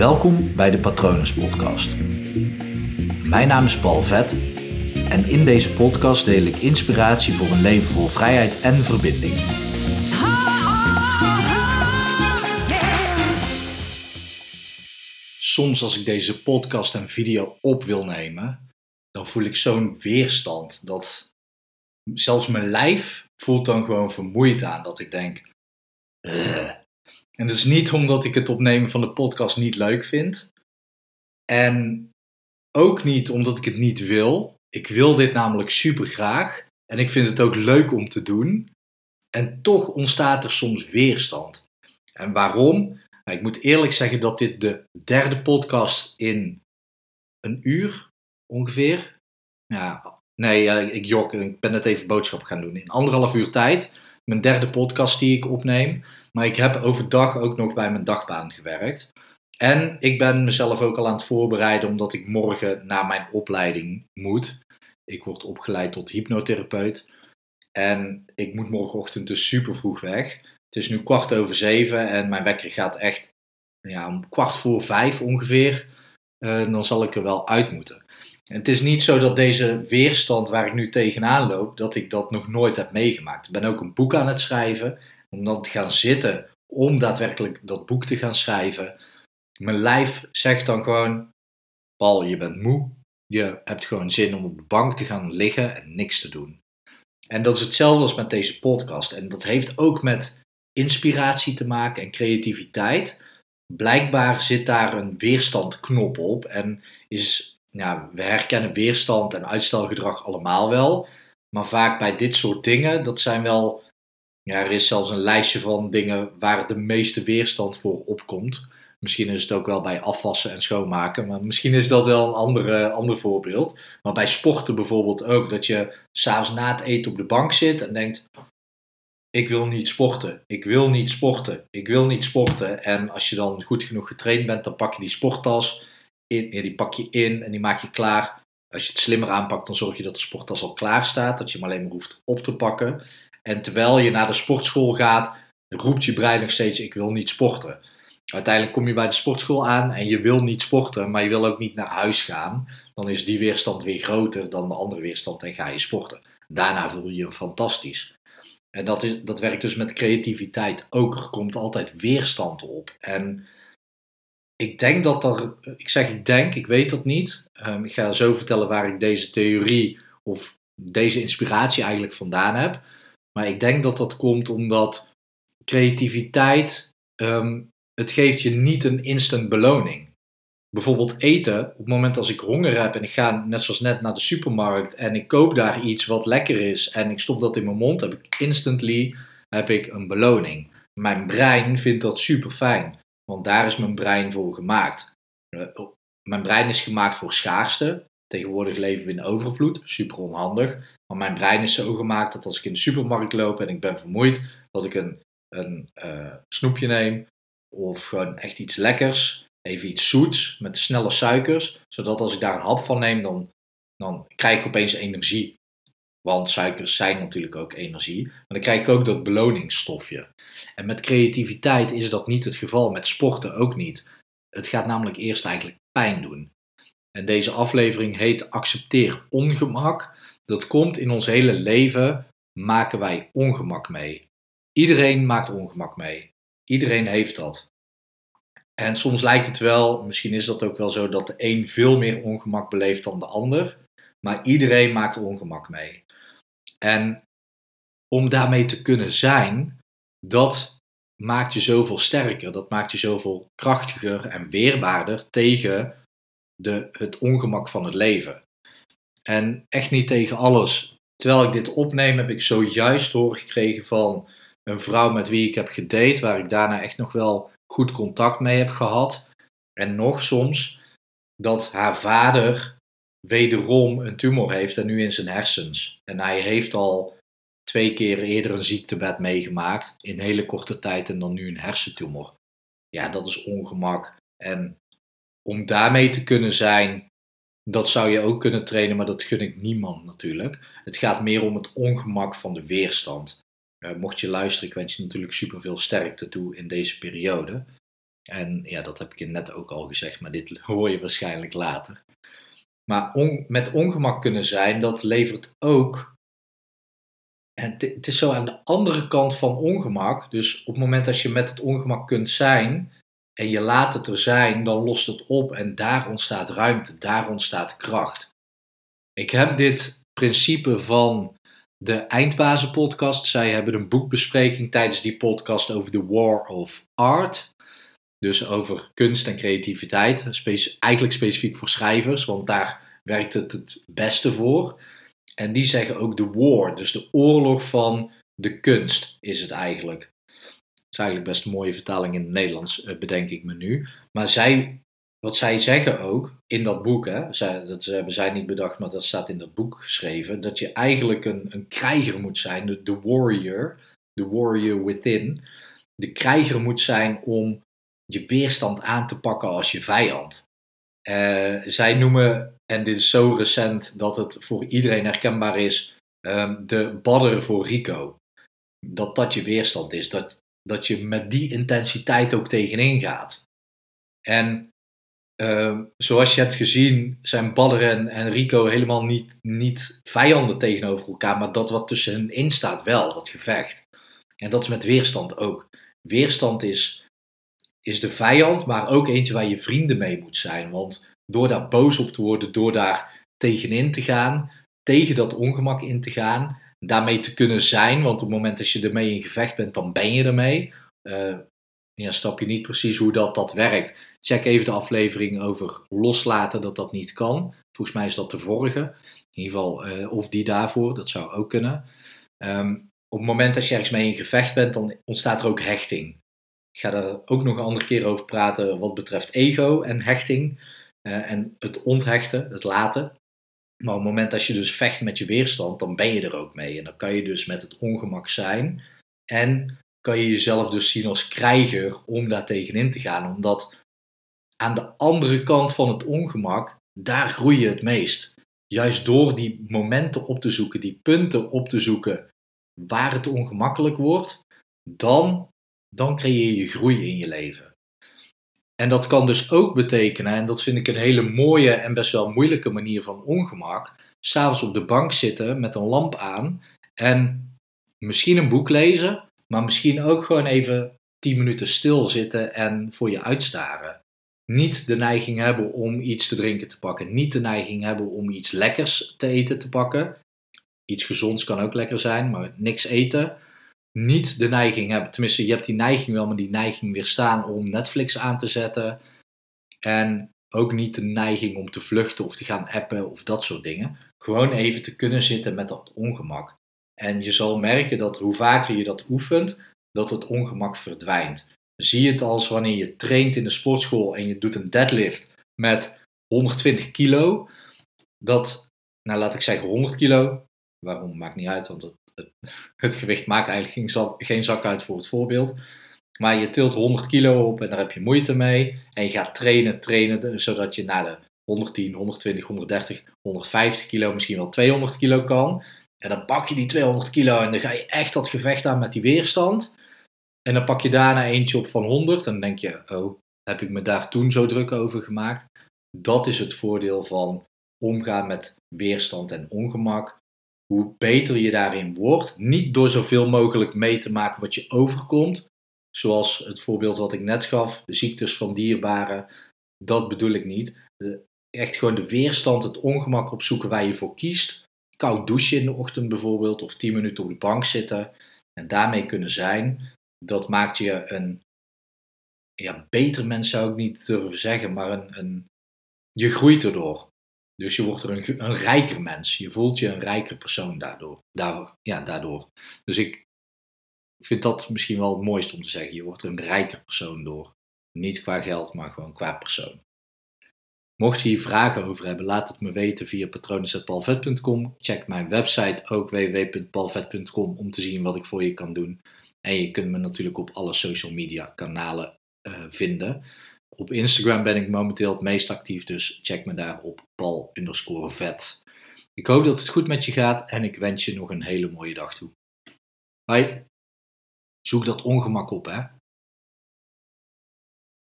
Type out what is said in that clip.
Welkom bij de Patronus Podcast. Mijn naam is Paul Vet en in deze podcast deel ik inspiratie voor een leven vol vrijheid en verbinding. Soms als ik deze podcast en video op wil nemen, dan voel ik zo'n weerstand dat zelfs mijn lijf voelt dan gewoon vermoeid aan. Dat ik denk. En is niet omdat ik het opnemen van de podcast niet leuk vind. En ook niet omdat ik het niet wil. Ik wil dit namelijk super graag. En ik vind het ook leuk om te doen. En toch ontstaat er soms weerstand. En waarom? Nou, ik moet eerlijk zeggen dat dit de derde podcast in een uur ongeveer. Ja, nee, ik jok. Ik ben net even boodschap gaan doen. In anderhalf uur tijd. Mijn derde podcast die ik opneem. Maar ik heb overdag ook nog bij mijn dagbaan gewerkt. En ik ben mezelf ook al aan het voorbereiden omdat ik morgen naar mijn opleiding moet. Ik word opgeleid tot hypnotherapeut. En ik moet morgenochtend dus super vroeg weg. Het is nu kwart over zeven en mijn wekker gaat echt ja, om kwart voor vijf ongeveer. Uh, dan zal ik er wel uit moeten. Het is niet zo dat deze weerstand waar ik nu tegenaan loop, dat ik dat nog nooit heb meegemaakt. Ik ben ook een boek aan het schrijven om dan te gaan zitten, om daadwerkelijk dat boek te gaan schrijven. Mijn lijf zegt dan gewoon: Paul, je bent moe. Je hebt gewoon zin om op de bank te gaan liggen en niks te doen. En dat is hetzelfde als met deze podcast. En dat heeft ook met inspiratie te maken en creativiteit. Blijkbaar zit daar een weerstandknop op. En is, ja, we herkennen weerstand en uitstelgedrag allemaal wel. Maar vaak bij dit soort dingen, dat zijn wel ja, er is zelfs een lijstje van dingen waar de meeste weerstand voor opkomt. Misschien is het ook wel bij afwassen en schoonmaken, maar misschien is dat wel een andere, ander voorbeeld. Maar bij sporten bijvoorbeeld ook, dat je s'avonds na het eten op de bank zit en denkt: Ik wil niet sporten, ik wil niet sporten, ik wil niet sporten. En als je dan goed genoeg getraind bent, dan pak je die sporttas, in, die pak je in en die maak je klaar. Als je het slimmer aanpakt, dan zorg je dat de sporttas al klaar staat, dat je hem alleen maar hoeft op te pakken. En terwijl je naar de sportschool gaat, roept je brein nog steeds: Ik wil niet sporten. Uiteindelijk kom je bij de sportschool aan en je wil niet sporten, maar je wil ook niet naar huis gaan. Dan is die weerstand weer groter dan de andere weerstand en ga je sporten. Daarna voel je je fantastisch. En dat, is, dat werkt dus met creativiteit ook. Er komt altijd weerstand op. En ik denk dat er, ik zeg ik denk, ik weet dat niet. Um, ik ga zo vertellen waar ik deze theorie of deze inspiratie eigenlijk vandaan heb. Maar ik denk dat dat komt omdat creativiteit, um, het geeft je niet een instant beloning. Bijvoorbeeld eten, op het moment als ik honger heb en ik ga net zoals net naar de supermarkt en ik koop daar iets wat lekker is en ik stop dat in mijn mond, heb ik instantly heb ik een beloning. Mijn brein vindt dat super fijn, want daar is mijn brein voor gemaakt. Eh, mijn brein is gemaakt voor schaarste. Tegenwoordig leven we in overvloed, super onhandig. Maar mijn brein is zo gemaakt dat als ik in de supermarkt loop en ik ben vermoeid, dat ik een, een uh, snoepje neem of gewoon echt iets lekkers, even iets zoets met snelle suikers, zodat als ik daar een hap van neem, dan, dan krijg ik opeens energie. Want suikers zijn natuurlijk ook energie. Maar dan krijg ik ook dat beloningsstofje. En met creativiteit is dat niet het geval, met sporten ook niet. Het gaat namelijk eerst eigenlijk pijn doen. En deze aflevering heet Accepteer ongemak. Dat komt in ons hele leven, maken wij ongemak mee. Iedereen maakt ongemak mee. Iedereen heeft dat. En soms lijkt het wel, misschien is dat ook wel zo, dat de een veel meer ongemak beleeft dan de ander. Maar iedereen maakt ongemak mee. En om daarmee te kunnen zijn, dat maakt je zoveel sterker. Dat maakt je zoveel krachtiger en weerbaarder tegen de, het ongemak van het leven. En echt niet tegen alles. Terwijl ik dit opneem, heb ik zojuist horen gekregen van een vrouw met wie ik heb gedate, waar ik daarna echt nog wel goed contact mee heb gehad. En nog soms dat haar vader wederom een tumor heeft en nu in zijn hersens. En hij heeft al twee keer eerder een ziektebed meegemaakt in hele korte tijd en dan nu een hersentumor. Ja, dat is ongemak. En om daarmee te kunnen zijn, dat zou je ook kunnen trainen, maar dat gun ik niemand natuurlijk. Het gaat meer om het ongemak van de weerstand. Uh, mocht je luisteren, ik wens je natuurlijk super veel sterkte toe in deze periode. En ja, dat heb ik je net ook al gezegd, maar dit hoor je waarschijnlijk later. Maar met ongemak kunnen zijn, dat levert ook. En het is zo aan de andere kant van ongemak. Dus op het moment dat je met het ongemak kunt zijn en je laat het er zijn, dan lost het op en daar ontstaat ruimte, daar ontstaat kracht. Ik heb dit principe van de Eindbazen podcast. Zij hebben een boekbespreking tijdens die podcast over The War of Art. Dus over kunst en creativiteit. eigenlijk specifiek voor schrijvers, want daar werkt het het beste voor. En die zeggen ook de war, dus de oorlog van de kunst is het eigenlijk. Dat is eigenlijk best een mooie vertaling in het Nederlands, eh, bedenk ik me nu. Maar zij, wat zij zeggen ook in dat boek, hè, zij, dat hebben zij niet bedacht, maar dat staat in dat boek geschreven, dat je eigenlijk een, een krijger moet zijn, de, de warrior, de warrior within. De krijger moet zijn om je weerstand aan te pakken als je vijand. Uh, zij noemen, en dit is zo recent dat het voor iedereen herkenbaar is, um, de badder voor Rico. Dat dat je weerstand is, dat, dat je met die intensiteit ook tegenin gaat. En uh, zoals je hebt gezien, zijn Badder en, en Rico helemaal niet, niet vijanden tegenover elkaar, maar dat wat tussen hen in staat wel, dat gevecht. En dat is met weerstand ook. Weerstand is is de vijand, maar ook eentje waar je vrienden mee moet zijn. Want door daar boos op te worden, door daar tegenin te gaan, tegen dat ongemak in te gaan, daarmee te kunnen zijn, want op het moment dat je ermee in gevecht bent, dan ben je ermee. Uh, ja, snap je niet precies hoe dat, dat werkt. Check even de aflevering over loslaten dat dat niet kan. Volgens mij is dat de vorige. In ieder geval, uh, of die daarvoor, dat zou ook kunnen. Um, op het moment dat je ergens mee in gevecht bent, dan ontstaat er ook hechting. Ik ga daar ook nog een andere keer over praten wat betreft ego en hechting. Uh, en het onthechten, het laten. Maar op het moment dat je dus vecht met je weerstand, dan ben je er ook mee. En dan kan je dus met het ongemak zijn. En kan je jezelf dus zien als krijger om daar tegenin te gaan. Omdat aan de andere kant van het ongemak, daar groei je het meest. Juist door die momenten op te zoeken, die punten op te zoeken waar het ongemakkelijk wordt, dan dan creëer je groei in je leven. En dat kan dus ook betekenen, en dat vind ik een hele mooie en best wel moeilijke manier van ongemak, s'avonds op de bank zitten met een lamp aan en misschien een boek lezen, maar misschien ook gewoon even 10 minuten stil zitten en voor je uitstaren. Niet de neiging hebben om iets te drinken te pakken, niet de neiging hebben om iets lekkers te eten te pakken. Iets gezonds kan ook lekker zijn, maar niks eten niet de neiging hebben, tenminste je hebt die neiging wel, maar die neiging weerstaan om Netflix aan te zetten. En ook niet de neiging om te vluchten of te gaan appen of dat soort dingen. Gewoon even te kunnen zitten met dat ongemak. En je zal merken dat hoe vaker je dat oefent, dat het ongemak verdwijnt. Zie het als wanneer je traint in de sportschool en je doet een deadlift met 120 kilo. Dat, nou laat ik zeggen 100 kilo. Waarom maakt niet uit, want het gewicht maakt eigenlijk geen, geen zak uit voor het voorbeeld. Maar je tilt 100 kilo op en daar heb je moeite mee. En je gaat trainen, trainen, zodat je naar de 110, 120, 130, 150 kilo, misschien wel 200 kilo kan. En dan pak je die 200 kilo en dan ga je echt dat gevecht aan met die weerstand. En dan pak je daarna eentje op van 100 en dan denk je, oh, heb ik me daar toen zo druk over gemaakt? Dat is het voordeel van omgaan met weerstand en ongemak hoe beter je daarin wordt. Niet door zoveel mogelijk mee te maken wat je overkomt. Zoals het voorbeeld wat ik net gaf, de ziektes van dierbaren. Dat bedoel ik niet. Echt gewoon de weerstand, het ongemak opzoeken waar je voor kiest. Koud douchen in de ochtend bijvoorbeeld, of 10 minuten op de bank zitten. En daarmee kunnen zijn. Dat maakt je een ja, beter mens, zou ik niet durven zeggen, maar een, een, je groeit erdoor. Dus je wordt er een, rijker mens. Je voelt je een rijker persoon daardoor. Ja, daardoor. Dus ik vind dat misschien wel het mooiste om te zeggen. Je wordt er een rijker persoon door. Niet qua geld, maar gewoon qua persoon. Mocht je hier vragen over hebben, laat het me weten via patronen.palvet.com. Check mijn website ook www.palvet.com om te zien wat ik voor je kan doen. En je kunt me natuurlijk op alle social media kanalen uh, vinden. Op Instagram ben ik momenteel het meest actief, dus check me daar op pal underscore vet. Ik hoop dat het goed met je gaat en ik wens je nog een hele mooie dag toe. Hoi. Zoek dat ongemak op, hè.